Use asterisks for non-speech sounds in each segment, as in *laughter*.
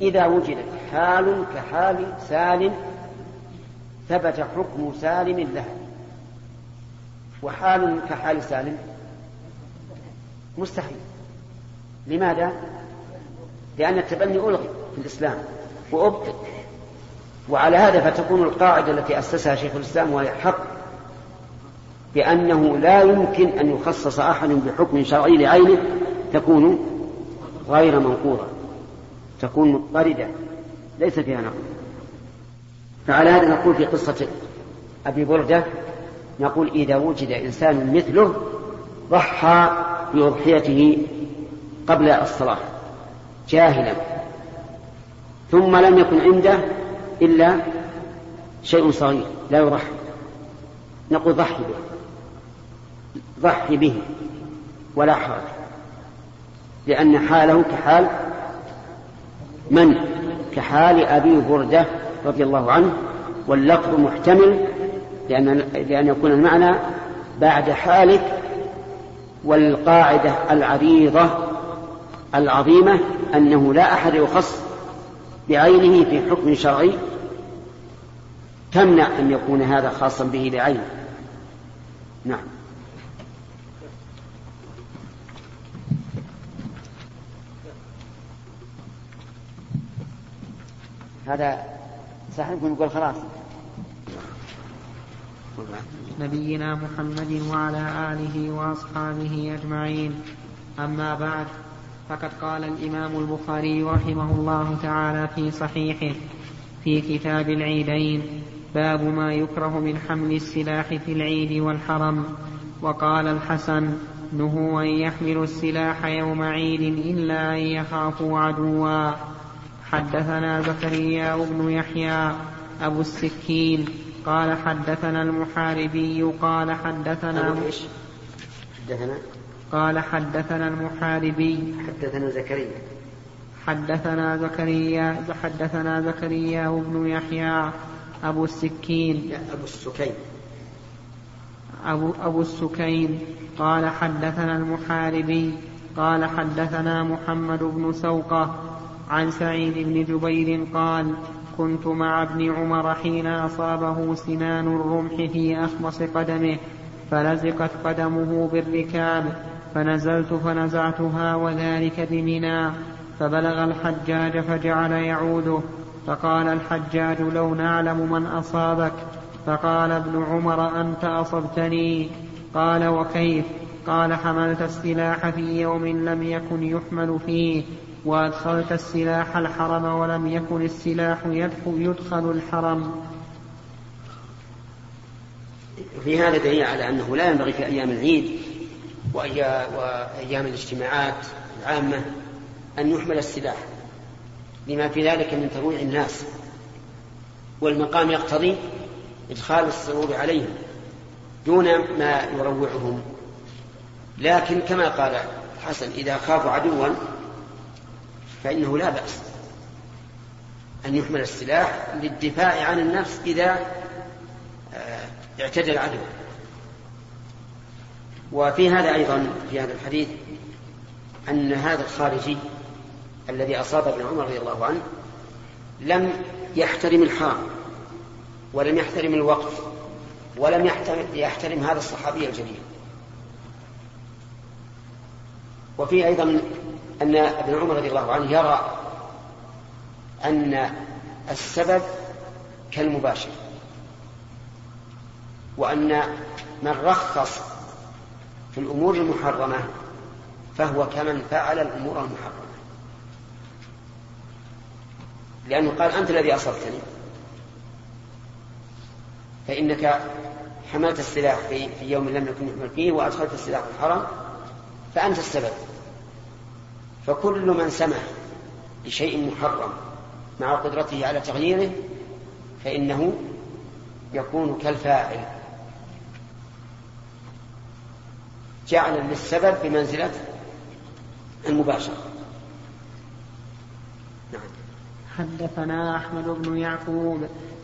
إذا وجدت حال كحال سالم ثبت حكم سالم لها. وحال كحال سالم مستحيل. لماذا؟ لأن التبني ألغي في الإسلام وأبطل وعلى هذا فتكون القاعدة التي أسسها شيخ الإسلام وهي حق. بأنه لا يمكن أن يخصص أحد بحكم شرعي لعينه تكون غير منقورة تكون مضطردة. ليس فيها نقل. فعلى هذا نقول في قصة أبي بردة نقول إذا وجد إنسان مثله ضحى بأضحيته قبل الصلاة جاهلا. ثم لم يكن عنده إلا شيء صغير لا يضحي. نقول ضحي به. ضحي به. ولا حرج. لأن حاله كحال من؟ كحال أبي بردة رضي الله عنه واللفظ محتمل لأن, لأن يكون المعنى بعد حالك والقاعدة العريضة العظيمة أنه لا أحد يخص بعينه في حكم شرعي. تمنع أن يكون هذا خاصا به بعينه. نعم. هذا صحيح؟ نقول خلاص. نبينا محمد وعلى آله وأصحابه أجمعين. أما بعد فقد قال الإمام البخاري رحمه الله تعالى في صحيحه في كتاب العيدين باب ما يكره من حمل السلاح في العيد والحرم. وقال الحسن نهوا أن يحملوا السلاح يوم عيد إلا أن يخافوا عدوا. حدثنا زكريا بن يحيى أبو السكين قال حدثنا المحاربي قال حدثنا حدثنا؟ قال حدثنا المحاربي حدثنا زكريا. حدثنا زكريا حدثنا زكريا بن يحيى أبو السكين. أبو السكين. أبو, أبو السكين. قال حدثنا المحاربي قال حدثنا محمد بن سوقة عن سعيد بن جبير قال كنت مع ابن عمر حين أصابه سنان الرمح في أخمص قدمه فلزقت قدمه بالركاب فنزلت فنزعتها وذلك بمنى فبلغ الحجاج فجعل يعوده فقال الحجاج لو نعلم من أصابك فقال ابن عمر أنت أصبتني قال وكيف؟ قال حملت السلاح في يوم لم يكن يحمل فيه وأدخلت السلاح الحرم ولم يكن السلاح يدخل الحرم. في هذا دليل على أنه لا ينبغي في أيام العيد وأيام الاجتماعات العامة أن يحمل السلاح لما في ذلك من ترويع الناس والمقام يقتضي إدخال السرور عليهم دون ما يروعهم. لكن كما قال حسن إذا خافوا عدوا فإنه لا بأس أن يحمل السلاح للدفاع عن النفس إذا آه، اعتدى العدو وفي هذا أيضا في هذا الحديث أن هذا الخارجي الذي أصاب ابن عمر رضي الله عنه لم يحترم الحرم ولم يحترم الوقت ولم يحترم, يحترم هذا الصحابي الجليل. وفي أيضا أن ابن عمر رضي الله عنه يرى أن السبب كالمباشر وأن من رخص في الأمور المحرمة فهو كمن فعل الأمور المحرمة. لأنه قال أنت الذي أصبتني فإنك حملت السلاح في, يوم لم يكن يحمل فيه وأدخلت السلاح في الحرم فأنت السبب. فكل من سمح بشيء محرم مع قدرته على تغييره فإنه يكون كالفاعل جعل للسبب بمنزلة المباشرة نعم. حدثنا أحمد بن يعقوب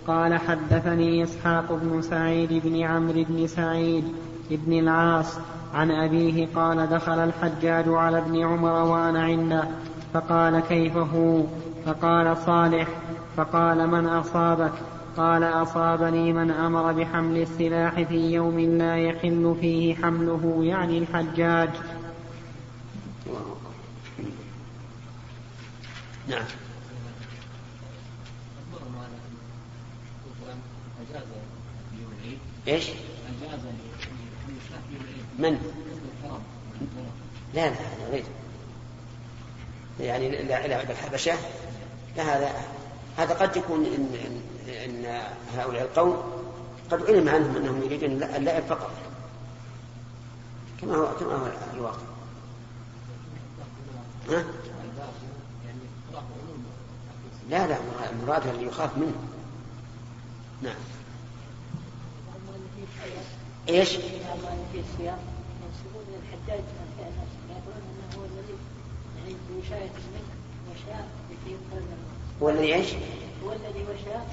قال حدثني إسحاق بن سعيد بن عمرو بن سعيد بن العاص عن أبيه قال دخل الحجاج على ابن عمر وأنا عنده فقال كيف هو؟ فقال صالح فقال من أصابك؟ قال أصابني من أمر بحمل السلاح في يوم لا يحل فيه حمله يعني الحجاج. نعم. إيش؟ من؟ لا لا غير يعني الحبشة لا هذا هذا قد يكون إن, إن, إن هؤلاء القوم قد علم عنهم أنهم يريدون اللعب فقط كما هو كما هو الواقع ها؟ لا لا المراد اللي يخاف منه نعم إيش؟ يقولون إنه هو الذي يعني بوشاية منه وشاء يقتل هو الذي إيش؟ هو الذي وشاء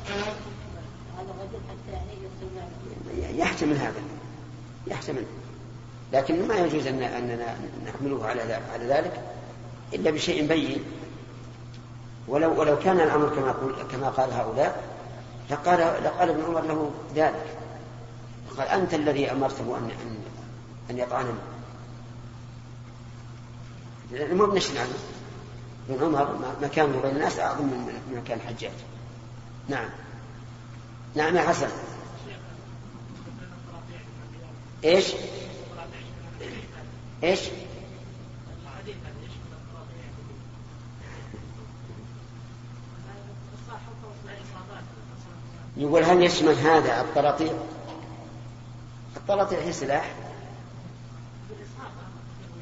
هذا الرجل حتى يعني يقتل يحتمل هذا يحتمل. لكن ما يجوز ان اننا نحمله على على ذلك إلا بشيء بين. ولو ولو كان الأمر كما كما قال هؤلاء لقال لقال ابن عمر له ذلك. قال أنت الذي أمرته ان ان أن يطعنني لأنه مو بنشن عنه. ابن عمر مكانه بين الناس أعظم من مكان الحجاج. نعم. نعم يا حسن. إيش؟ إيش؟ يقول هل يشمل هذا الطراطيع الطراطيع هي سلاح.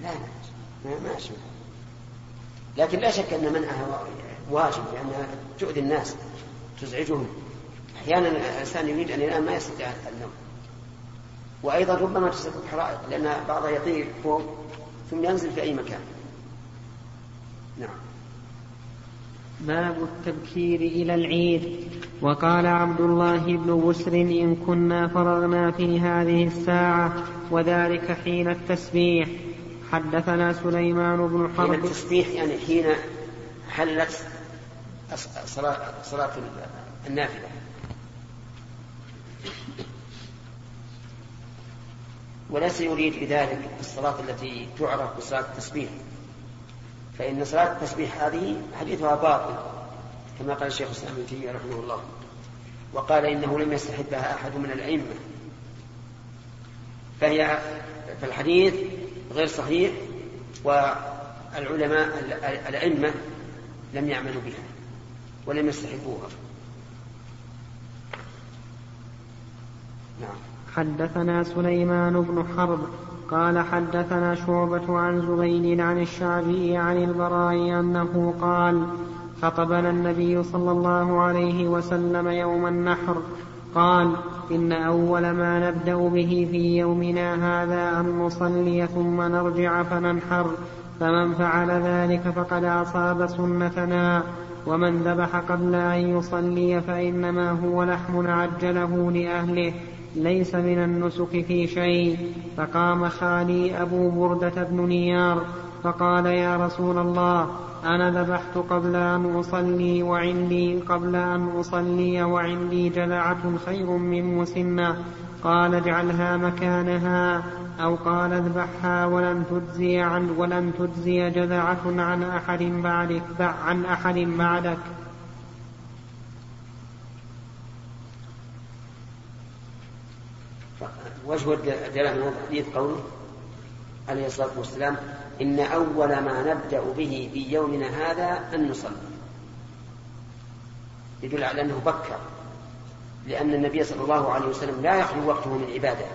لا لا. ما يشمل لكن لا شك أن منعها واجب لأنها تؤذي الناس تزعجهم. أحيانا الإنسان يريد أن ينام ما يستطيع النوم. وأيضا ربما تسبب حرائق لأن بعضها يطير فوق ثم ينزل في أي مكان. نعم. باب التبكير إلى العيد. وقال عبد الله بن بسر إن كنا فرغنا في هذه الساعة وذلك حين التسبيح. حدثنا سليمان بن حرب. حين التسبيح يعني حين حلت صلاة, صلاة النافلة. وليس يريد بذلك الصلاة التي تعرف بصلاة التسبيح. فإن صلاة التسبيح هذه حديثها باطل كما قال الشيخ الإسلام ابن رحمه الله. وقال إنه لم يستحبها أحد من الأئمة. فهي فالحديث غير صحيح والعلماء الأئمة لم يعملوا بها ولم يستحبوها نعم. حدثنا سليمان بن حرب قال حدثنا شعبة عن زبيد عن الشعبي عن البراء أنه قال خطبنا النبي صلى الله عليه وسلم يوم النحر قال إن أول ما نبدأ به في يومنا هذا أن نصلي ثم نرجع فننحر فمن فعل ذلك فقد أصاب سنتنا ومن ذبح قبل أن يصلي فإنما هو لحم عجله لأهله ليس من النسك في شيء. فقام خالي أبو بردة بن نيار فقال يا رسول الله أنا ذبحت قبل أن أصلي وعندي قبل أن أصلي وعندي جلعة خير من مسنة. قال اجعلها مكانها أو قال اذبحها ولن تجزي عن ولن تجزي جذعة عن أحد بعدك عن أحد بعدك. وجه الدلالة من قوله عليه الصلاة والسلام إن أول ما نبدأ به في يومنا هذا أن نصلي. يدل على أنه بكر لأن النبي صلى الله عليه وسلم لا يخلو وقته من عبادة.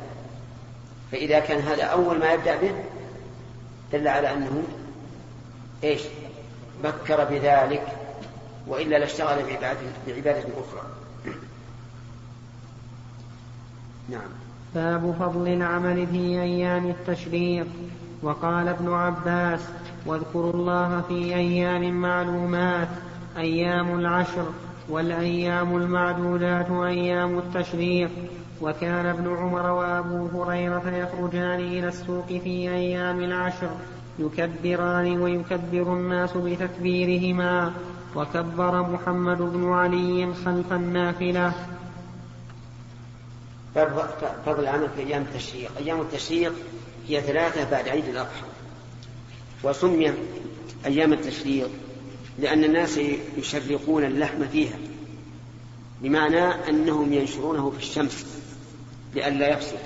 فإذا كان هذا أول ما يبدأ به دل على أنه إيش؟ بكر بذلك وإلا لاشتغل بعبادة, بعبادة أخرى. نعم. باب فضل العمل في أيام التشريق. وقال ابن عباس واذكروا الله في أيام معلومات أيام العشر والأيام المعدودات أيام التشريق. وكان ابن عمر وأبو هريرة يخرجان إلى السوق في أيام العشر يكبران ويكبر الناس بتكبيرهما. وكبر محمد بن علي خلف النافلة فضل العمل في أيام التشريق. أيام التشريق هي ثلاثة بعد عيد الأضحى. وسمي أيام التشريق لأن الناس يشرقون اللحم فيها بمعنى أنهم ينشرونه في الشمس لئلا يفسد.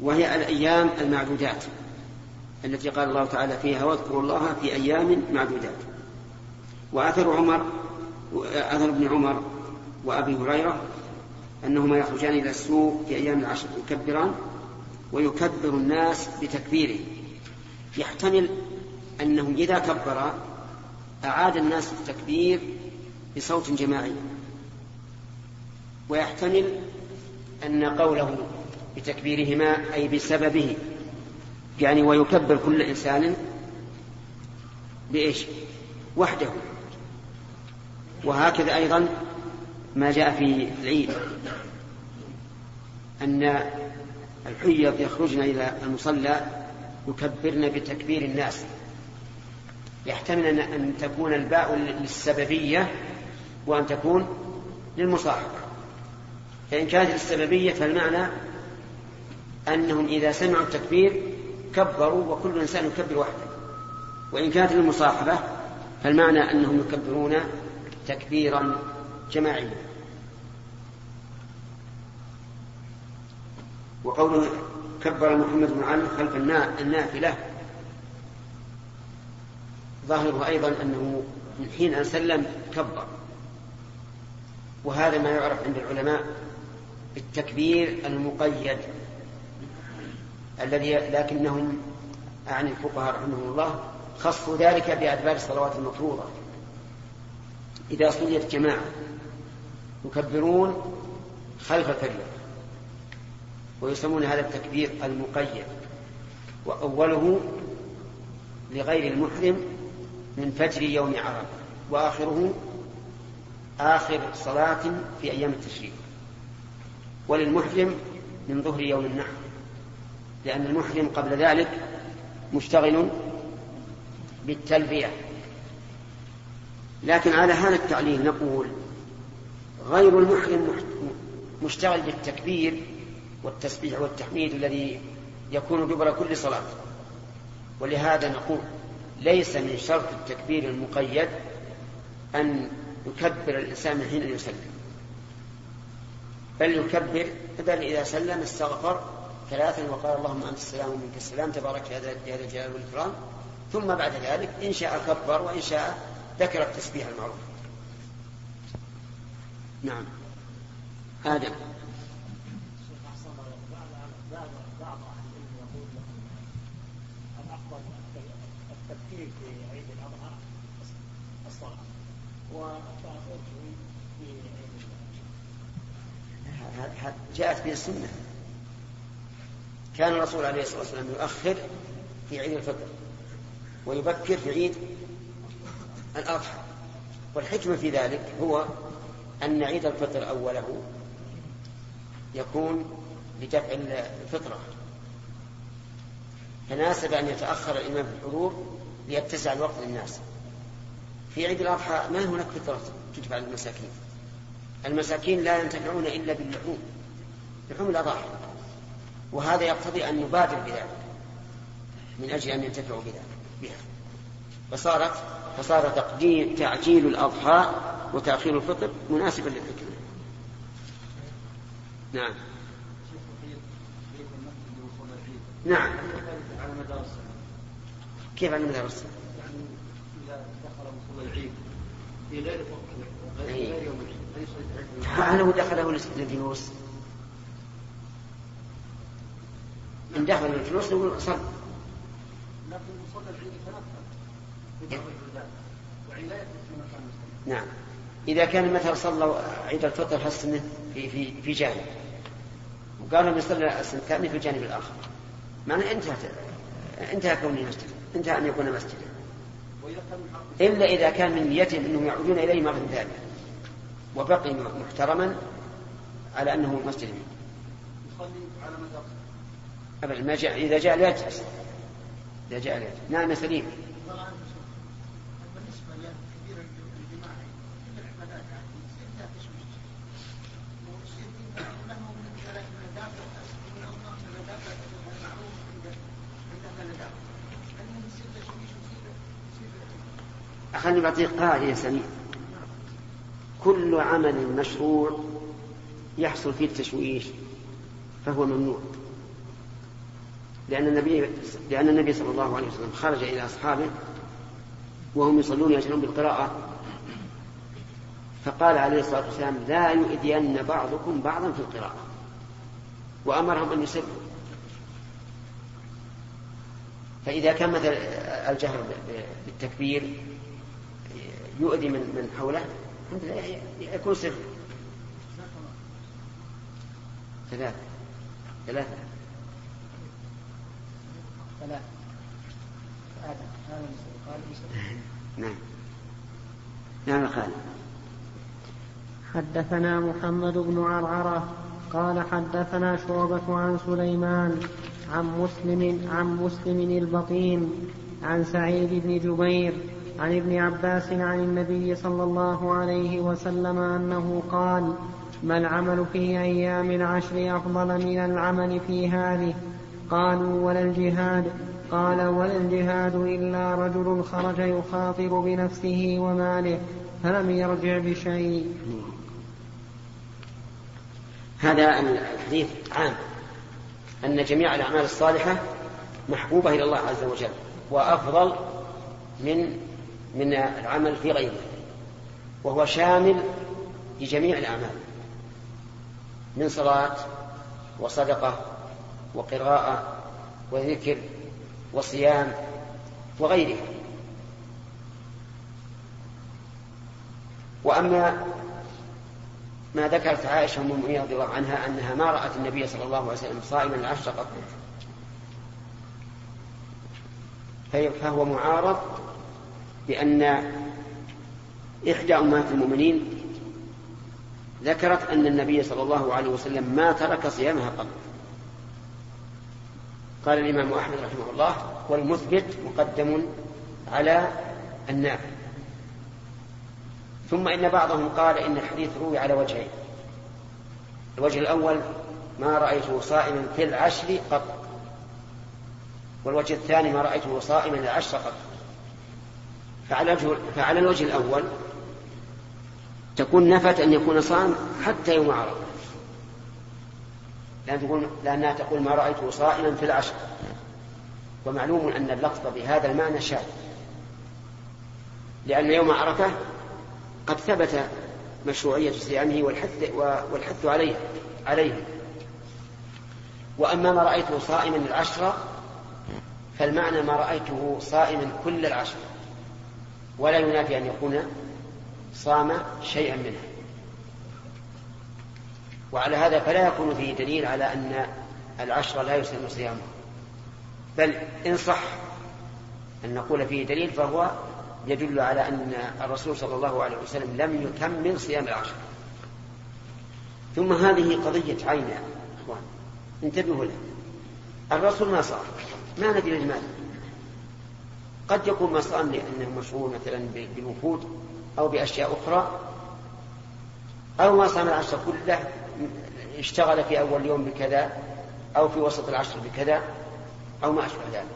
وهي الأيام المعدودات التي قال الله تعالى فيها واذكروا الله في أيام معدودات وأثر عمر أثر ابن عمر وأبي هريرة أنهما يخرجان إلى السوق في أيام العشر يكبران ويكبر الناس بتكبيره. يحتمل أنه إذا كبر أعاد الناس التكبير بصوت جماعي. ويحتمل أن قوله بتكبيرهما أي بسببه يعني ويكبر كل إنسان بإيش؟ وحده. وهكذا أيضا ما جاء في العيد أن الحيض يخرجن إلى المصلى يكبرن بتكبير الناس. يحتمل أن تكون الباء للسببية وأن تكون للمصاحبة. فإن كانت للسببية فالمعنى أنهم إذا سمعوا التكبير كبروا وكل إنسان يكبر وحده. وإن كانت للمصاحبة فالمعنى أنهم يكبرون تكبيرا. جماعيا وقوله كبر محمد بن علي خلف النافلة. ظاهره أيضا أنه من حين أن سلم كبر. وهذا ما يعرف عند العلماء بالتكبير المقيد الذي لكنهم أعني الفقهاء رحمهم الله خصوا ذلك بأدبار الصلوات المفروضة. إذا صليت جماعة يكبرون خلف الفريق ويسمون هذا التكبير المقيد. وأوله لغير المحرم من فجر يوم عرفة. وآخره آخر صلاة في أيام التشريق. وللمحرم من ظهر يوم النحر. لأن المحرم قبل ذلك مشتغل بالتلبية. لكن على هذا التعليل نقول غير المحرم مشتغل بالتكبير والتسبيح والتحميد الذي يكون دبر كل صلاة. ولهذا نقول ليس من شرط التكبير المقيد أن يكبر الإنسان حين يسلم بل يكبر بل إذا سلم استغفر ثلاثا وقال اللهم أنت السلام ومنك السلام تبارك يا ذا الجلال والإكرام. ثم بعد ذلك إن شاء كبر وإن شاء ذكر التسبيح المعروف. نعم. آدم جاءت به السنة. كان الرسول عليه الصلاة والسلام يؤخر في عيد الفطر ويبكر في عيد الأضحى. والحكمة في ذلك هو أن عيد الفطر أوله يكون لدفع الفطرة. فناسب أن يتأخر الإمام في الحضور ليتسع الوقت للناس. في عيد الأضحى ما هناك فطرة تدفع للمساكين المساكين لا ينتفعون إلا باللحوم لحوم الأضاحي. وهذا يقتضي أن نبادر بذلك من أجل أن ينتفعوا بها. فصارت فصار تقديم تعجيل الأضحى وتأخير الفطر مناسبا للحكمة نعم. نعم. كيف على مدار السنة؟ يعني إذا دخل مصلى العيد في غير غير يوم العيد هل هو دخله للجلوس؟ إن دخل الجلوس نقول صل. لكن مصلى العيد نعم. إذا كان مثلا صلى عيد الفطر حسنه في في في جانب. وقالوا يصلي السنة الثانية في الجانب الآخر. معنى انتهت انتهى كونه مسجدا انتهى أن يكون مسجدا. إلا إذا كان من نيتهم أنهم يعودون إليه مرة ثانية وبقي محترما على أنه مسجد. أبدا. ما جاء إذا جاء يجلس. إذا جاء يجلس. نعم يا سليم. خليني بعطيك قاعدة سميع كل عمل مشروع يحصل فيه التشويش فهو ممنوع. لأن النبي لأن النبي صلى الله عليه وسلم خرج إلى أصحابه وهم يصلون يجهرون بالقراءة. فقال عليه الصلاة والسلام لا يؤذين بعضكم بعضا في القراءة. وأمرهم أن يسروا فإذا كان مثل الجهر بالتكبير يؤذي من من حوله؟ يكون سر ثلاثة ثلاثة ثلاثة نعم. نعم قال حدثنا محمد بن عرعرة قال حدثنا شعبة عن سليمان عن مسلم عن مسلم البطين عن سعيد بن جبير عن ابن عباس عن النبي صلى الله عليه وسلم أنه قال ما العمل في أيام العشر أفضل من العمل في هذه؟ قالوا ولا الجهاد. قال ولا الجهاد إلا رجل خرج يخاطر بنفسه وماله فلم يرجع بشيء. هذا الحديث عام. أن جميع الأعمال الصالحة محبوبة إلى الله عز وجل وأفضل من من العمل في غيره وهو شامل لجميع الأعمال من صلاة وصدقة وقراءة وذكر وصيام وغيرها. وأما ما ذكرت عائشة أم المؤمنين رضي الله عنها أنها ما رأت النبي صلى الله عليه وسلم صائما العشر قط فهو معارض بأن إحدى أمهات المؤمنين ذكرت أن النبي صلى الله عليه وسلم ما ترك صيامها قط. قال الإمام أحمد رحمه الله والمثبت مقدم على النافع. ثم إن بعضهم قال إن الحديث روي على وجهين. الوجه الأول ما رأيته صائما في العشر قط. والوجه الثاني ما رأيته صائما العشر قط. فعلى, فعلى الوجه الأول تكون نفت أن يكون صام حتى يوم عرفة لأن تقول لأنها تقول ما رأيته صائما في العشر. ومعلوم أن اللفظ بهذا المعنى شاذ. لأن يوم عرفة قد ثبت مشروعية صيامه والحث والحث عليه عليه. وأما ما رأيته صائما العشر فالمعنى ما رأيته صائما كل العشر. ولا ينافي أن يكون صام شيئا منها. وعلى هذا فلا يكون فيه دليل على أن العشر لا يسلم صيامه. بل إن صح أن نقول فيه دليل فهو يدل على أن الرسول صلى الله عليه وسلم لم يكمل صيام العشر. ثم هذه قضية عين يا أخوان. انتبهوا لها. الرسول ما صام. ما ندري لماذا قد يكون صام لأنه مشغول مثلا بالوفود أو بأشياء أخرى. أو ما صام العشر كله اشتغل في أول يوم بكذا أو في وسط العشر بكذا أو ما أشبه ذلك.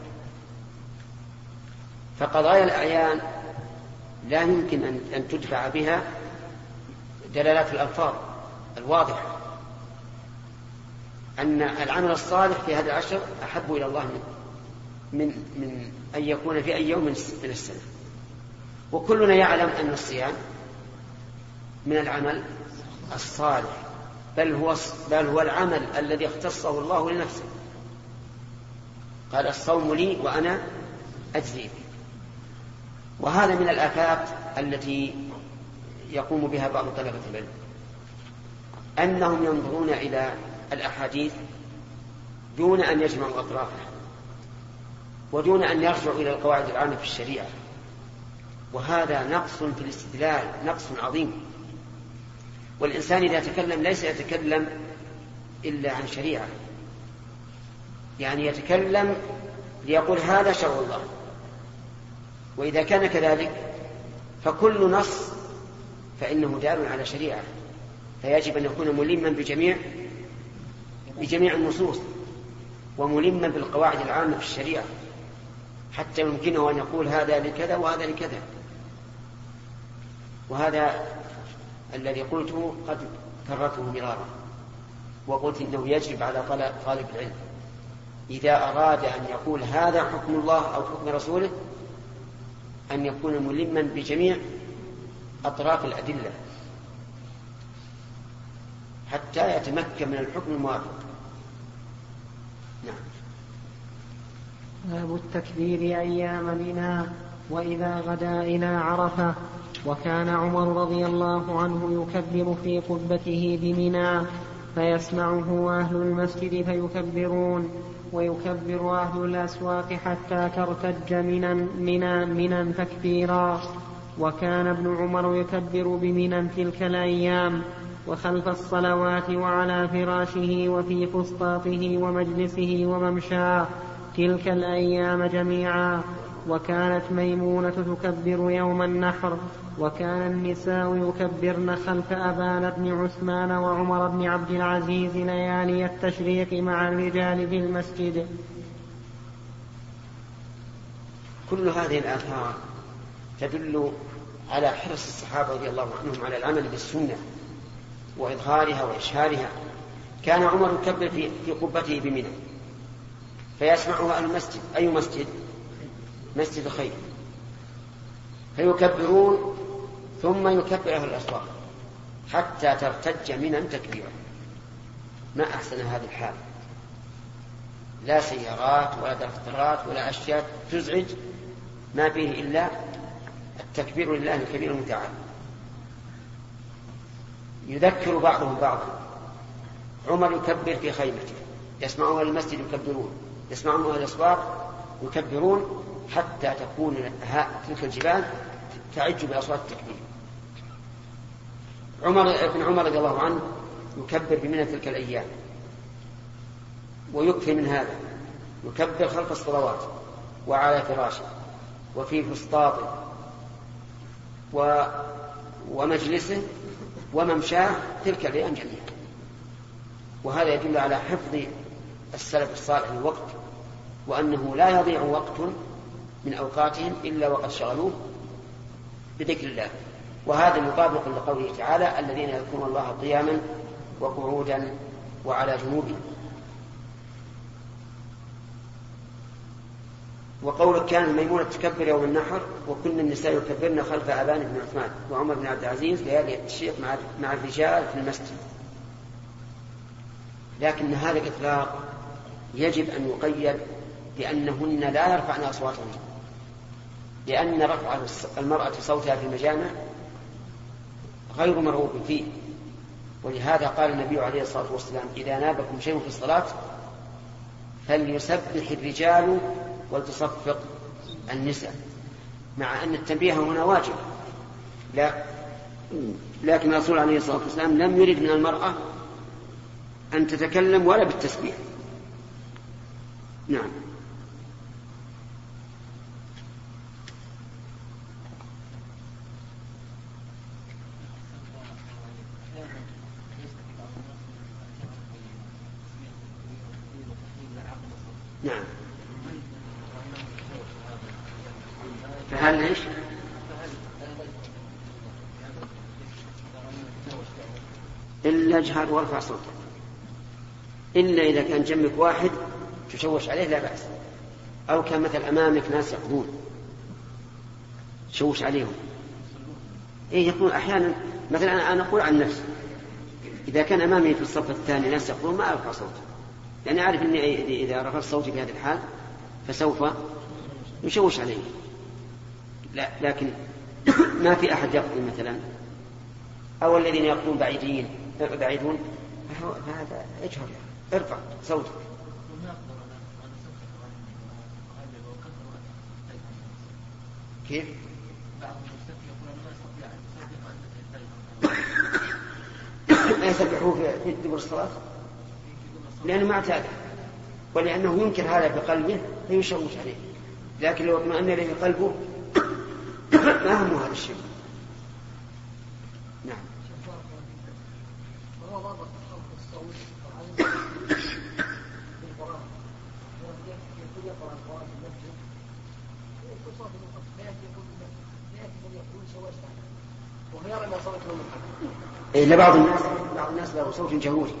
فقضايا الأعيان لا يمكن أن تدفع بها دلالات الألفاظ الواضحة. أن العمل الصالح في هذا العشر أحب إلى الله من من من أن يكون في أي يوم من السنة. وكلنا يعلم أن الصيام من العمل الصالح بل هو بل هو العمل الذي اختصه الله لنفسه. قال الصوم لي وأنا أجزي به. وهذا من الآفات التي يقوم بها بعض طلبة العلم. أنهم ينظرون إلى الأحاديث دون أن يجمعوا أطرافها. ودون أن يرجعوا إلى القواعد العامة في الشريعة. وهذا نقص في الاستدلال نقص عظيم. والإنسان إذا تكلم ليس يتكلم إلا عن شريعة. يعني يتكلم ليقول هذا شرع الله. وإذا كان كذلك فكل نص فإنه دال على شريعة. فيجب أن يكون ملما بجميع بجميع النصوص وملما بالقواعد العامة في الشريعة. حتى يمكنه أن يقول هذا لكذا وهذا لكذا. وهذا الذي قلته قد كررته مرارا. وقلت إنه يجب على طالب العلم. إذا أراد أن يقول هذا حكم الله أو حكم رسوله أن يكون ملما بجميع أطراف الأدلة. حتى يتمكن من الحكم الموافق. باب التكبير أيام منى وإذا غدا إلى عرفة وكان عمر رضي الله عنه يكبر في قبته بمنى فيسمعه أهل المسجد فيكبرون ويكبر أهل الأسواق حتى ترتج منا منا منا تكبيرا. وكان ابن عمر يكبر بمنى تلك الأيام وخلف الصلوات وعلى فراشه وفي فسطاطه ومجلسه وممشاه. تلك الأيام جميعا وكانت ميمونة تكبر يوم النحر وكان النساء يكبرن خلف أبان بن عثمان وعمر بن عبد العزيز ليالي التشريق مع الرجال في المسجد. كل هذه الآثار تدل على حرص الصحابة رضي الله عنهم على العمل بالسنة وإظهارها وإشهارها. كان عمر يكبر في, قبته بمنى. فيسمعه أهل المسجد. أي مسجد؟ مسجد الخير فيكبرون ثم يكبر أهل الأسواق حتى ترتج منى تكبيرا ما أحسن هذه الحال. لا سيارات ولا دفترات ولا أشياء تزعج ما فيه إلا التكبير لله الكبير المتعال. يذكر بعضهم بعضا. عمر يكبر في خيمته. يسمعون المسجد يكبرون. يسمعون أهل الأسواق يكبرون حتى تكون تلك الجبال تعج بأصوات التكبير. عمر بن عمر رضي الله عنه يكبر بمنى تلك الأيام ويكفي من هذا. يكبر خلف الصلوات وعلى فراشه وفي فسطاطه و ومجلسه وممشاه تلك الأيام جميعا. وهذا يدل على حفظ السلف الصالح للوقت وأنه لا يضيع وقت من أوقاتهم إلا وقد شغلوه بذكر الله. وهذا مطابق لقوله تعالى الذين يذكرون الله قياما وقعودا وعلى جنوبهم. وقولك كان ميمونة تكبر يوم النحر وكن النساء يكبرن خلف أبان بن عثمان. وعمر بن عبد العزيز ليالي التشريق مع مع الرجال في المسجد. لكن هذا الإطلاق يجب أن يقيد بأنهن لا يرفعن أصواتهن. لأن رفع المرأة صوتها في المجامع غير مرغوب فيه. ولهذا قال النبي عليه الصلاة والسلام إذا نابكم شيء في الصلاة فليسبح الرجال ولتصفق النساء. مع أن التنبيه هنا واجب. لا لكن الرسول عليه الصلاة والسلام لم يرد من المرأة أن تتكلم ولا بالتسبيح. نعم. نعم. فهل إيش؟ إلا اجهر وارفع صوتك إلا إذا كان جنبك واحد تشوش عليه لا بأس. أو كان مثل أمامك ناس يقضون تشوش عليهم. إيه يكون أحيانا مثلا أنا أقول عن نفسي إذا كان أمامي في الصف الثاني ناس يقضون ما أرفع صوتي. لأني أعرف أني إذا رفعت صوتي في هذه الحال فسوف يشوش عليه لا لكن ما في أحد يقضي مثلا. أو الذين يقضون بعيدين بعيدون فهذا إجهر ارفع صوتك. كيف؟ ما يسبحوه في دبر الصلاة؟ لأنه ما اعتاد. ولأنه ينكر هذا بقلبه فيشوش عليه. لكن لو اطمأن إليه قلبه *coughs* ما همه هذا الشيء نعم ويرى أن صوته إلا بعض الناس بعض الناس له صوت جهوري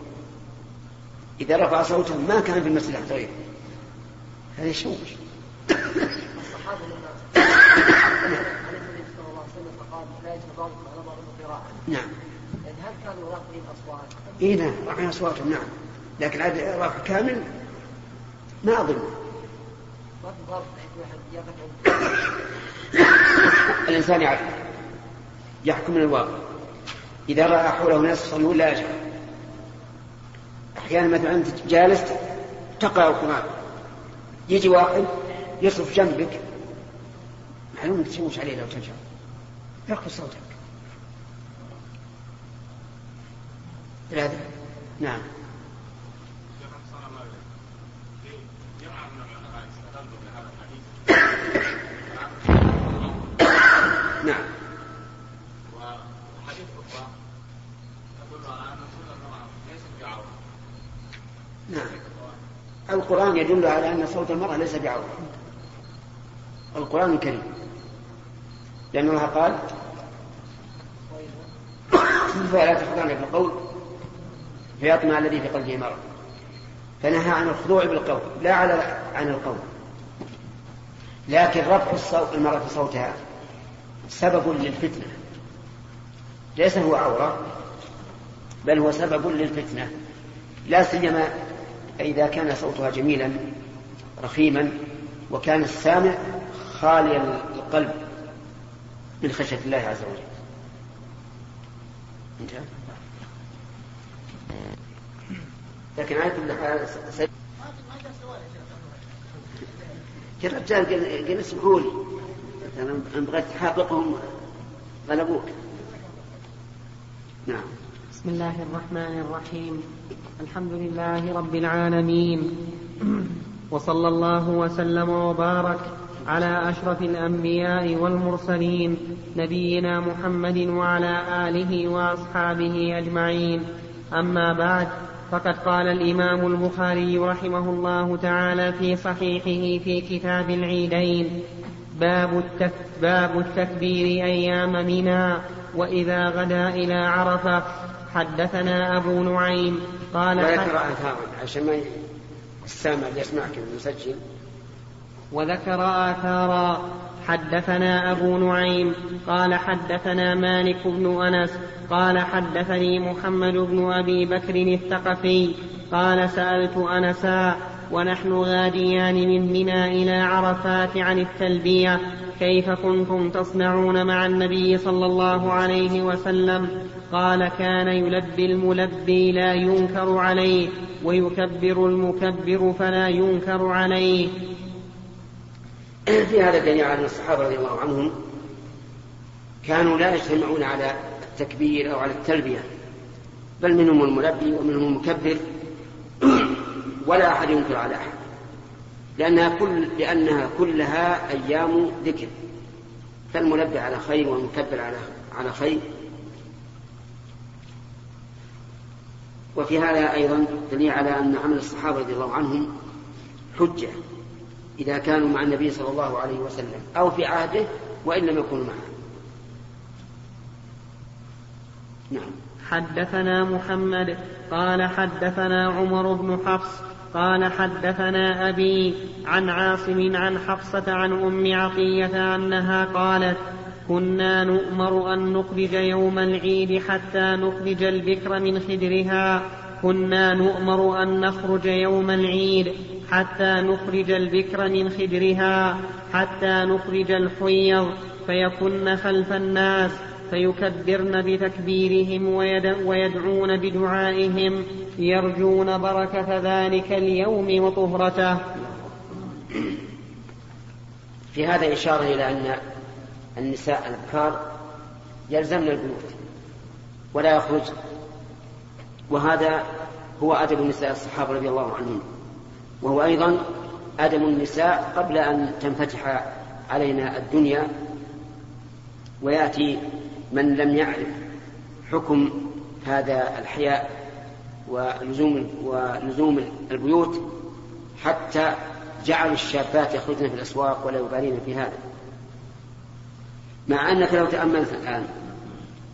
إذا رفع صوته ما كان في المسجد حتى غيره هذا يشوش الصحابة لما النبي صلى الله عليه وسلم فقال لا يجب بعضكم على بعض القراءة نعم. يعني هل كانوا رافعين أصوات؟ إي نعم رافعين أصواتهم نعم. لكن عاد رفع كامل؟ ما أظن. الإنسان يعرف. يحكم من الواقع. إذا رأى حوله ناس يصلون لا يجهر أحيانا مثلا أنت جالس تقرأ القرآن. يجي واحد يصرف جنبك. معلوم تشوش عليه لو تنشر. يرفع صوتك. نعم نعم وحديث أخرى تدل على أن صوت المرأة ليست بعورة نعم القرآن يدل على أن صوت المرأة ليس بعورة القرآن الكريم. لأن الله قال فلا تخضعن بالقول؟ فيطمع الذي في قلبه مرض. فنهى عن الخضوع بالقول لا على عن القول. لكن رفع الصوت المرأة صوتها سبب للفتنة. ليس هو عورة بل هو سبب للفتنة. لا سيما إذا كان صوتها جميلا رخيما وكان السامع خالي القلب من خشية الله عز وجل. انتهى؟ لكن على كل حال يا رجال قال اسمحوا لي. أنا بغيت تحققهم غلبوك. نعم. بسم الله الرحمن الرحيم. الحمد لله رب العالمين وصلى الله وسلم وبارك على أشرف الأنبياء والمرسلين نبينا محمد وعلى آله وأصحابه أجمعين. أما بعد فقد قال الإمام البخاري رحمه الله تعالى في صحيحه في كتاب العيدين باب, التك باب التكبير أيام منى وإذا غدا إلى عرفة حدثنا أبو نعيم قال وذكر آثارا عشان ما السامع يسمعك المسجل. وذكر آثارا. حدثنا أبو نعيم قال حدثنا مالك بن أنس قال حدثني محمد بن أبي بكر الثقفي قال سألت أنسا ونحن غاديان من منى إلى عرفات عن التلبية. كيف كنتم تصنعون مع النبي صلى الله عليه وسلم؟ قال كان يلبي الملبي لا ينكر عليه ويكبر المكبر فلا ينكر عليه. في هذا الدليل على أن الصحابة رضي الله عنهم كانوا لا يجتمعون على التكبير أو على التلبية بل منهم الملبي ومنهم المكبر. ولا أحد ينكر على أحد. لأنها, كل لأنها كلها أيام ذكر. فالمنبه على خير والمكبر على على خير. وفي هذا أيضا دليل على أن عمل الصحابة رضي الله عنهم حجة. إذا كانوا مع النبي صلى الله عليه وسلم أو في عهده وإن لم يكونوا معه. نعم. حدثنا محمد قال حدثنا عمر بن حفص قال حدثنا أبي عن عاصم عن حفصة عن أم عطية أنها قالت كنا نؤمر أن نخرج يوم العيد حتى نخرج البكر من خدرها. كنا نؤمر أن نخرج يوم العيد حتى نخرج البكر من خدرها حتى نخرج الحيض فيكن خلف الناس فيكبرن بتكبيرهم ويدعون بدعائهم يرجون بركة ذلك اليوم وطهرته. في هذا إشارة إلى أن النساء الأبكار يلزمن البيوت ولا يخرج وهذا هو أدب النساء الصحابة رضي الله عنهم. وهو أيضا أدب النساء قبل أن تنفتح علينا الدنيا ويأتي من لم يعرف حكم هذا الحياء ولزوم ولزوم البيوت حتى جعلوا الشابات يخرجن في الأسواق ولا يبالين في هذا. مع أنك لو تأملت الآن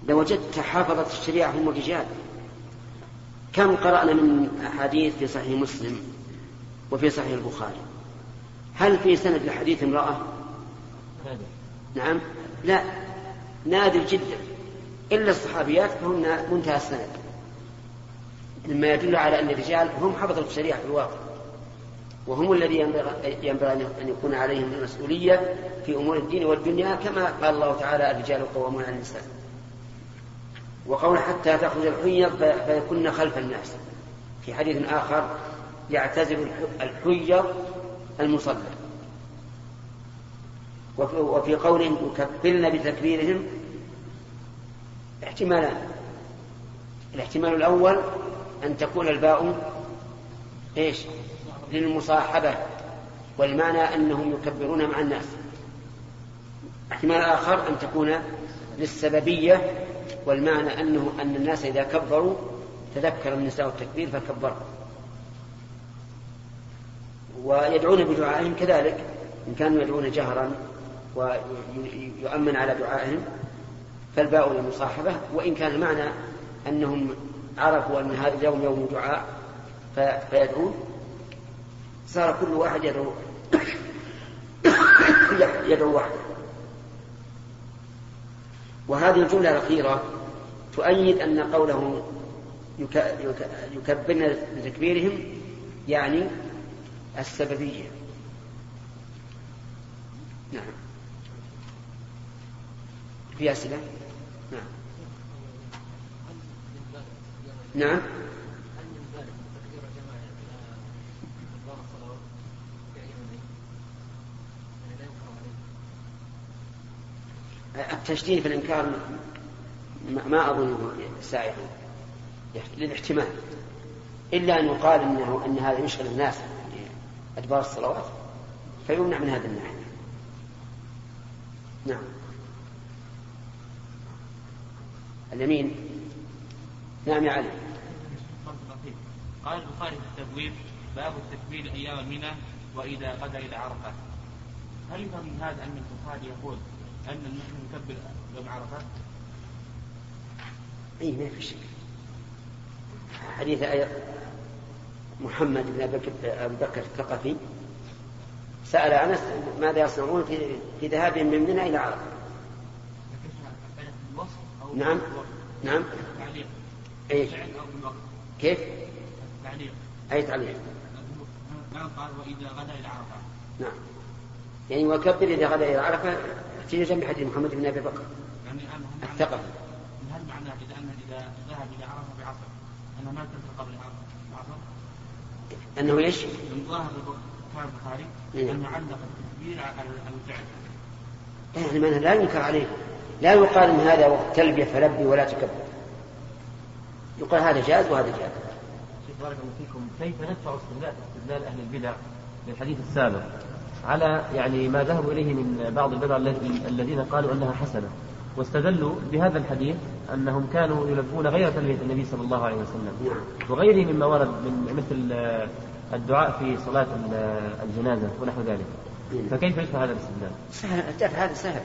لوجدت حافظة الشريعة هم الرجال كم قرأنا من أحاديث في صحيح مسلم وفي صحيح البخاري؟ هل في سند لحديث امرأة؟ نعم. لا. نادر جدا. إلا الصحابيات فهن منتهى السند. مما يدل على أن الرجال هم حفظة الشريعة في الواقع. وهم الذي ينبغي أن يكون عليهم المسؤولية في أمور الدين والدنيا كما قال الله تعالى الرجال قوامون على النساء. وقول حتى تخرج الحيض فيكن خلف الناس. في حديث آخر يعتزل الحيض المصلى. وفي قول يكفلن بتكبيرهم احتمالان الاحتمال الأول أن تكون الباء إيش؟ للمصاحبة والمعنى أنهم يكبرون مع الناس. احتمال آخر أن تكون للسببية والمعنى أنه أن الناس إذا كبروا تذكر النساء التكبير فكبروا. ويدعون بدعائهم كذلك إن كانوا يدعون جهرا ويؤمن على دعائهم. فالباء للمصاحبة وإن كان المعنى أنهم عرفوا أن هذا اليوم يوم دعاء فيدعون. صار كل واحد يدعو *coughs* يدعو وحده وهذه الجملة الأخيرة تؤيد أن قوله يكبرن بتكبيرهم يعني السببية. نعم. في أسئلة؟ نعم. التشديد في الإنكار ما أظنه سائغا للاحتمال. إلا أن يقال إنه أن هذا يشغل الناس أدبار الصلوات فيمنع من هذا الناحية نعم. اليمين. نعم يا علي. قال البخاري في التبويب باب التكبير أيام منى وإذا غدا إلى عرفة. هل يفهم من هذا أن البخاري يقول أن نحن نكبر يوم عرفة؟ اي ما في شك. حديث محمد بن أبي بكر الثقفي سأل أنس ماذا يصنعون في في ذهابهم من منى إلى عرفة. نعم. نعم. إيش؟ كيف؟ تعليق. أي تعليق؟ نعم قال وإذا غدا إلى عرفة. نعم. يعني وكبر إذا غدا إلى عرفة احتجاجا بحديث محمد بن أبي بكر؟ يعني الثقفي هل معناه اذا ان إذا ذهب إلى عرفة بعصر؟ انه ما تنزل قبل العصر؟ أنه إيش؟ من ظاهر البخاري إيه؟ انه علق التكبير على الفعل. يعني لا ينكر عليه. لا يقال ان هذا وقت تلبيه فلبي ولا تكبر. يقال هذا جاز وهذا جاز شيخ بارك الله فيكم كيف ندفع استدلال استدلال أهل البدع للحديث السابق على يعني ما ذهبوا إليه من بعض البدع الذين قالوا أنها حسنة واستدلوا بهذا الحديث أنهم كانوا يلبون غير تلبيه النبي صلى الله عليه وسلم نعم. وغيره مما ورد من مثل الدعاء في صلاة الجنازة ونحو ذلك. فكيف يدفع هذا الاستدلال؟ سهل هذا سهل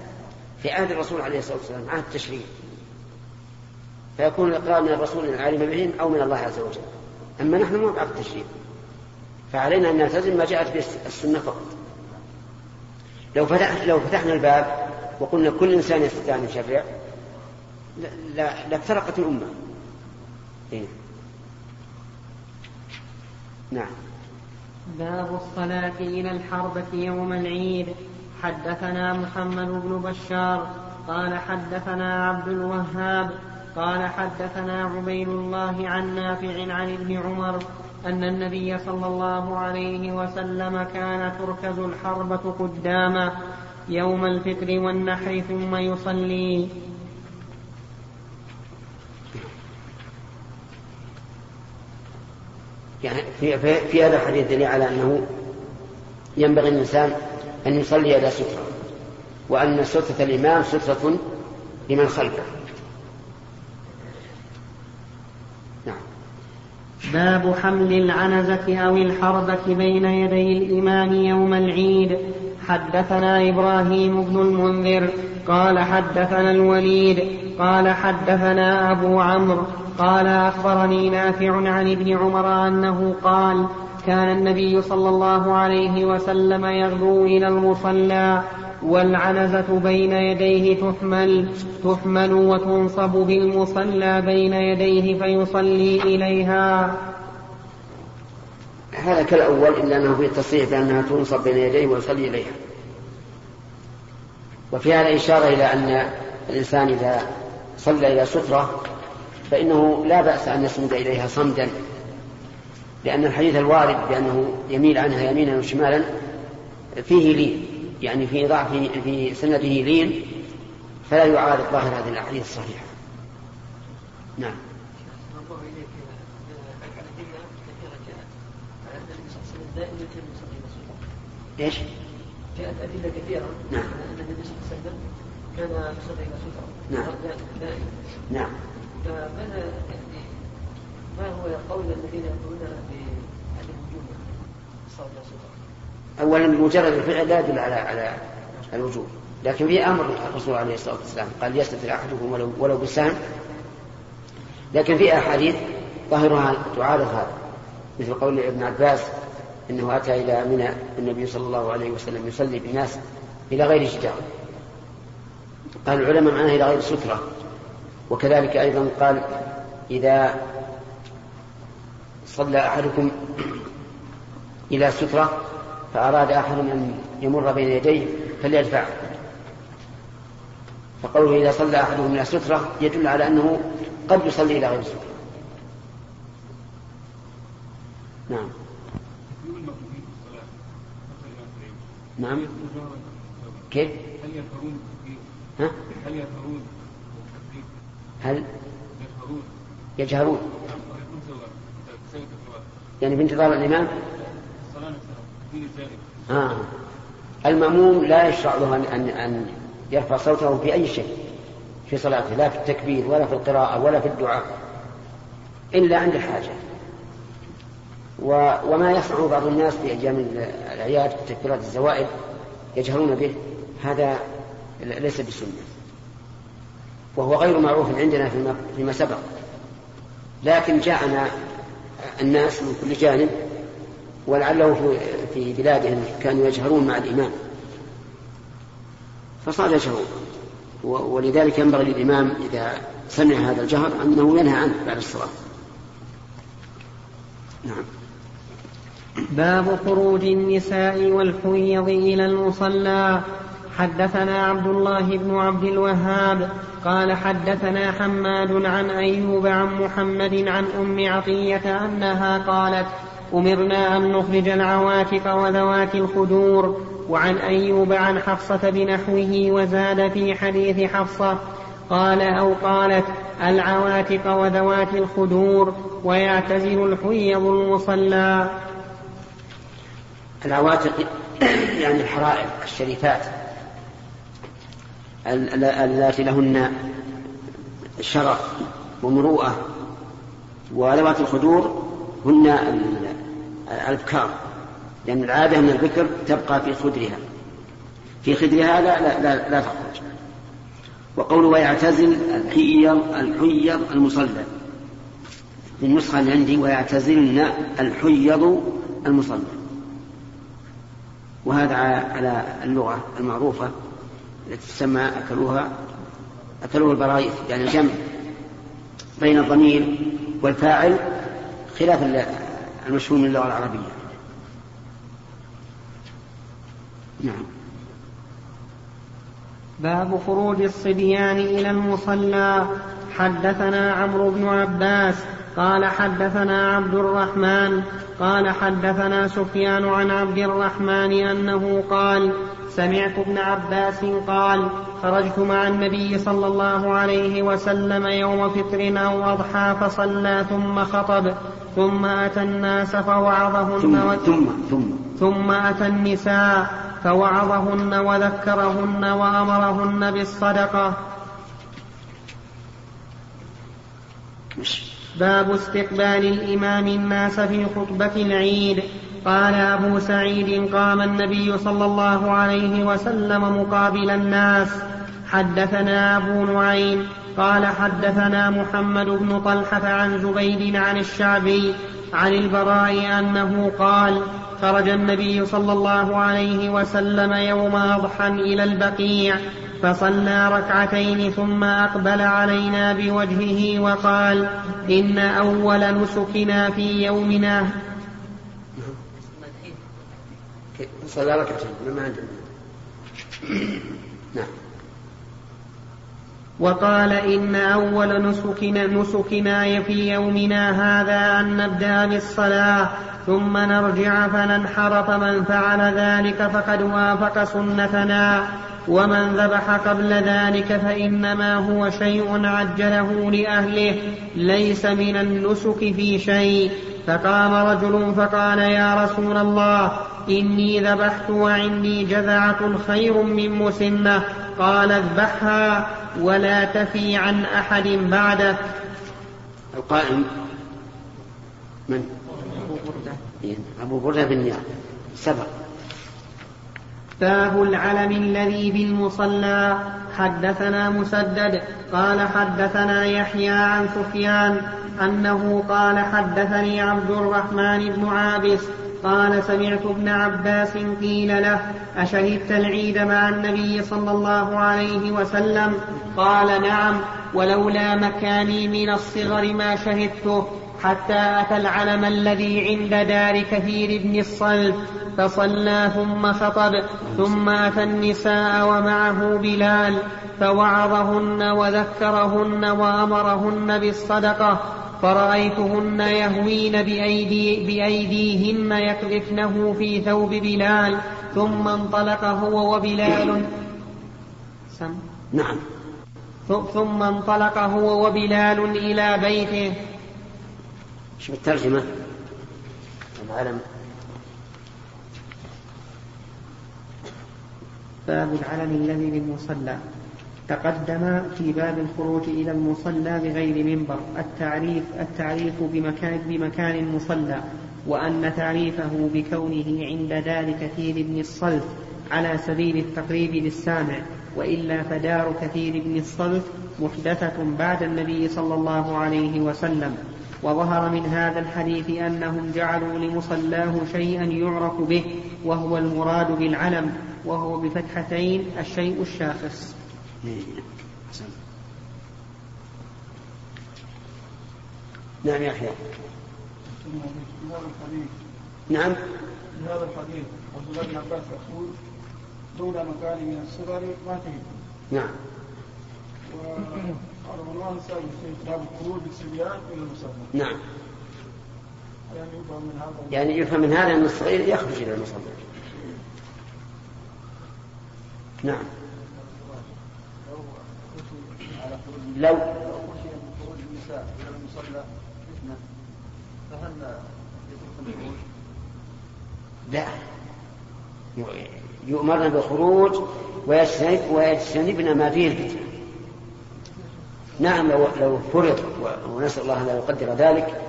في عهد الرسول عليه الصلاة والسلام عهد التشريع فيكون الاقرار من الرسول العالم بهم أو من الله عز وجل. أما نحن مو بعهد التشريع فعلينا أن نلتزم ما جاءت به السنة فقط. لو فتحنا لو فتحنا الباب وقلنا كل إنسان يستطيع أن يشرع لا لافترقت الأمة. إيه؟ نعم. باب الصلاة إلى الحربة يوم العيد. حدثنا محمد بن بشار قال حدثنا عبد الوهاب قال حدثنا عبيد الله عن نافع عن ابن عمر أن النبي صلى الله عليه وسلم كان تركز الحربة قدامه يوم الفطر والنحر ثم يصلي. يعني في, في, في هذا الحديث دليل على أنه ينبغي الإنسان أن يصلي إلى سترة وأن سترة الإمام سترة لمن خلفه. باب حمل العنزة أو الحربة بين يدي الإمام يوم العيد. حدثنا إبراهيم بن المنذر قال حدثنا الوليد قال حدثنا أبو عمرو قال أخبرني نافع عن ابن عمر أنه قال كان النبي صلى الله عليه وسلم يغدو إلى المصلى. والعنزة بين يديه تحمل تحمل وتنصب بالمصلى بين يديه فيصلي إليها. هذا كالأول إلا أنه فيه التصريح بأنها تنصب بين يديه ويصلي إليها. وفي هذا إشارة إلى أن الإنسان إذا صلى إلى سترة فإنه لا بأس أن يصمد إليها صمدا لأن الحديث الوارد بأنه يميل عنها يمينا وشمالا فيه لين. يعني في ضعف في سنده لين فلا يعارض ظاهر هذه الأحاديث الصحيحة. نعم. إيش؟ جاءت أدلة كثيرة. نعم. أن النبي صلى الله عليه وسلم كان يصلي سترة نعم. دائما نعم. فماذا يعني؟ ما هو قول الذين يقولون بعدم وجوب الصلاة إلى سترة؟ أولا مجرد الفعل لا يدل على على الوجوب. لكن في أمر الرسول عليه الصلاة والسلام قال يستتر أحدكم ولو ولو لكن في أحاديث ظاهرها تعارض هذا مثل قول ابن عباس إنه أتى إلى منى النبي صلى الله عليه وسلم يصلي بالناس إلى غير جدار قال العلماء معناه إلى غير سترة. وكذلك أيضا قال إذا صلى أحدكم إلى سترة فأراد أحد أن يمر بين يديه فليدفعه فقوله إذا صلى أحدهم إلى ستره يدل على أنه قد يصلي إلى غير ستره نعم. نعم. كيف؟ هل يظهرون ها؟ هل؟ يظهرون هل يجهرون. الصلاة يعني بانتظار الإمام الصلاة نفسها دون الجانب آه. المأموم لا يشرع له أن, أن, أن يرفع صوته في أي شيء في صلاته لا في التكبير ولا في القراءة ولا في الدعاء إلا عند الحاجة. و... وما يصنع بعض الناس في أيام الأعياد في تكبيرات الزوائد يجهرون به هذا ليس بسنة. وهو غير معروف عندنا فيما, فيما سبق. لكن جاءنا الناس من كل جانب ولعله في بلادهم كانوا يجهرون مع الإمام. فصار يجهرون. ولذلك ينبغي للإمام إذا سمع هذا الجهر أنه ينهى عنه بعد الصلاة. نعم. باب خروج النساء والحيض إلى المصلى. حدثنا عبد الله بن عبد الوهاب قال حدثنا حماد عن أيوب عن محمد عن أم عطية أنها قالت أمرنا أن نخرج العواتق وذوات الخدور وعن أيوب عن حفصة بنحوه وزاد في حديث حفصة قال أو قالت العواتق وذوات الخدور ويعتزل الحيض المصلى. العواتق يعني الحرائر الشريفات اللاتي لهن شرف ومروءة وذوات الخدور هن الأبكار لأن العادة أن البكر تبقى في خدرها. في خدرها لا لا لا, لا تخرج. وقوله ويعتزل الحيض الحيض المصلى. في النسخة اللي عندي ويعتزلن الحيض المصلى. وهذا على اللغة المعروفة التي تسمى أكلوها أكلوه البرايث يعني الجمع بين الضمير والفاعل خلاف المشهور من اللغة العربية. نعم. باب خروج الصبيان إلى المصلى. حدثنا عمرو بن عباس قال حدثنا عبد الرحمن قال حدثنا سفيان عن عبد الرحمن أنه قال سمعت ابن عباس قال خرجت مع النبي صلى الله عليه وسلم يوم فطر أو أضحى فصلى ثم خطب. ثم أتى الناس فوعظهن ثم و... ثم ثم. ثم أتى النساء فوعظهن وذكرهن وأمرهن بالصدقة. باب استقبال الإمام الناس في خطبة العيد. قال أبو سعيد قام النبي صلى الله عليه وسلم مقابل الناس. حدثنا أبو نعيم قال حدثنا محمد بن طلحة عن زبيد عن الشعبي عن البراء أنه قال خرج النبي صلى الله عليه وسلم يوم أضحى إلى البقيع فصلى ركعتين ثم أقبل علينا بوجهه وقال إن أول نسكنا في يومنا. صلى ركعتين ما عندنا. نعم. وقال إن أول نسكنا, نسكنا في يومنا هذا أن نبدأ بالصلاة ثم نرجع فننحر فمن فعل ذلك فقد وافق سنتنا. ومن ذبح قبل ذلك فإنما هو شيء عجله لأهله ليس من النسك في شيء. فقام رجل فقال يا رسول الله إني ذبحت وعندي جذعة خير من مسنة قال اذبحها ولا تفي عن أحد بعدك. القائم من؟ أبو بردة بن نيار سبق. باب العلم الذي بالمصلى. حدثنا مسدد. قال حدثنا يحيى عن سفيان أنه قال حدثني عبد الرحمن بن عابس قال سمعت ابن عباس قيل له أشهدت العيد مع النبي صلى الله عليه وسلم؟ قال نعم ولولا مكاني من الصغر ما شهدته حتى أتى العلم الذي عند دار كثير بن الصلب فصلى ثم خطب ثم أتى النساء ومعه بلال فوعظهن وذكرهن وأمرهن بالصدقة فرأيتهن يهوين بأيدي بأيديهن يقذفنه في ثوب بلال ثم انطلق هو وبلال. سم. نعم. ثم انطلق هو وبلال إلى بيته. شوف الترجمة؟ العلم. باب العلم الذي بالمصلى تقدم في باب الخروج إلى المصلى بغير منبر التعريف التعريف بمكان بمكان المصلى وأن تعريفه بكونه عند دار كثير بن الصلت على سبيل التقريب للسامع وإلا فدار كثير بن الصلت محدثة بعد النبي صلى الله عليه وسلم. وظهر من هذا الحديث أنهم جعلوا لمصلاه شيئا يعرف به وهو المراد بالعلم وهو بفتحتين الشيء الشاخص. نعم يا أخي. نعم. في هذا الحديث عبد الله بن عباس يقول دون مكان من الصغر ما تهد نعم. وقال عنوان سائل في باب الخروج بالصبيان إلى المصلى نعم. يعني يفهم من هذا يعني يفهم من هذا أن الصغير يخرج إلى المصلى نعم. لو النساء إلى المصلى فتنه فهل؟ لا. يؤمرن بالخروج ويجتنب ويجتنبن ما فيه الفتنة نعم لو لو فرض ونسأل الله أن لا يقدر ذلك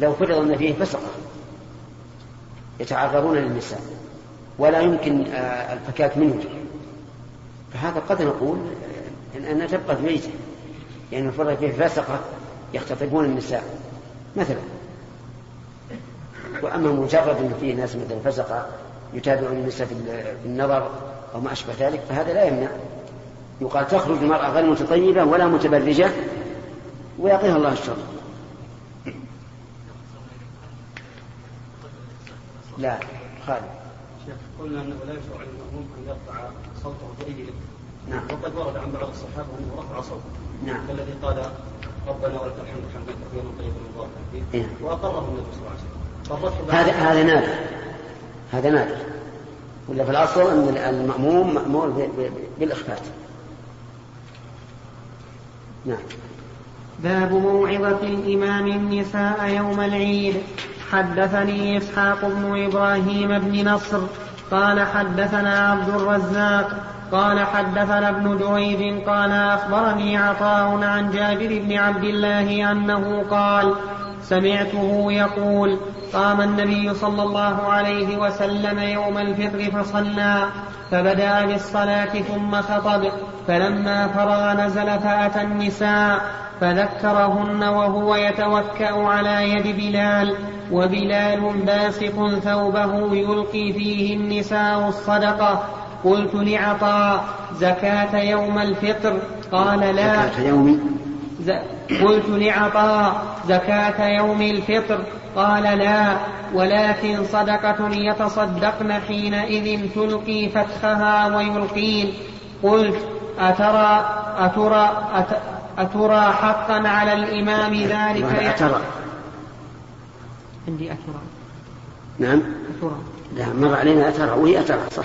لو فرض أن فيه فسقة. يتعرضون للنساء ولا يمكن آه، الفكاك منهم فهذا قد نقول أن تبقى في بيته يعني فرض فيه فسقة يختطفون النساء مثلا. وأما مجرد أن فيه ناس مثل فسقة يتابعون النساء في النظر أو ما أشبه ذلك فهذا لا يمنع. يقال تخرج المرأة غير متطيبة ولا متبرجة ويقيها الله الشر. لا خالد. شيخ قلنا أنه لا يشرع للمأموم أن يرفع صوته باي نعم. وقد ورد عن بعض الصحابة أنه رفع صوته. نعم. كالذي قال ربنا ولك الحمد حمدا كثيرا طيبا مباركا فيه. وأقره النبي صلى الله عليه وسلم. هذا هذا نادر هذا نادر ولا في الأصل أن المأموم مأمور ب- ب- بالإخفات نعم. باب موعظة الإمام النساء يوم العيد. حدثني إسحاق بن إبراهيم بن نصر. قال حدثنا عبد الرزاق قال حدثنا ابن جريج قال أخبرني عطاء عن جابر بن عبد الله أنه قال سمعته يقول قام النبي صلى الله عليه وسلم يوم الفطر فصلى فبدأ بالصلاة ثم خطب فلما فرغ نزل فأتى النساء فذكرهن وهو يتوكأ على يد بلال وبلال باسط ثوبه يلقي فيه النساء الصدقة قلت لعطاء زكاة يوم الفطر؟ قال لا. زكاة يوم؟ ز... قلت لعطاء زكاة يوم الفطر؟ قال لا. ولكن صدقة يتصدقن حينئذ تلقي فتخها ويلقين. قلت أترى أترى أت... أترى حقا على الإمام ذلك؟ أترى. عندي أترى. نعم. أترى. لا مر علينا أترى وهي أترى صح.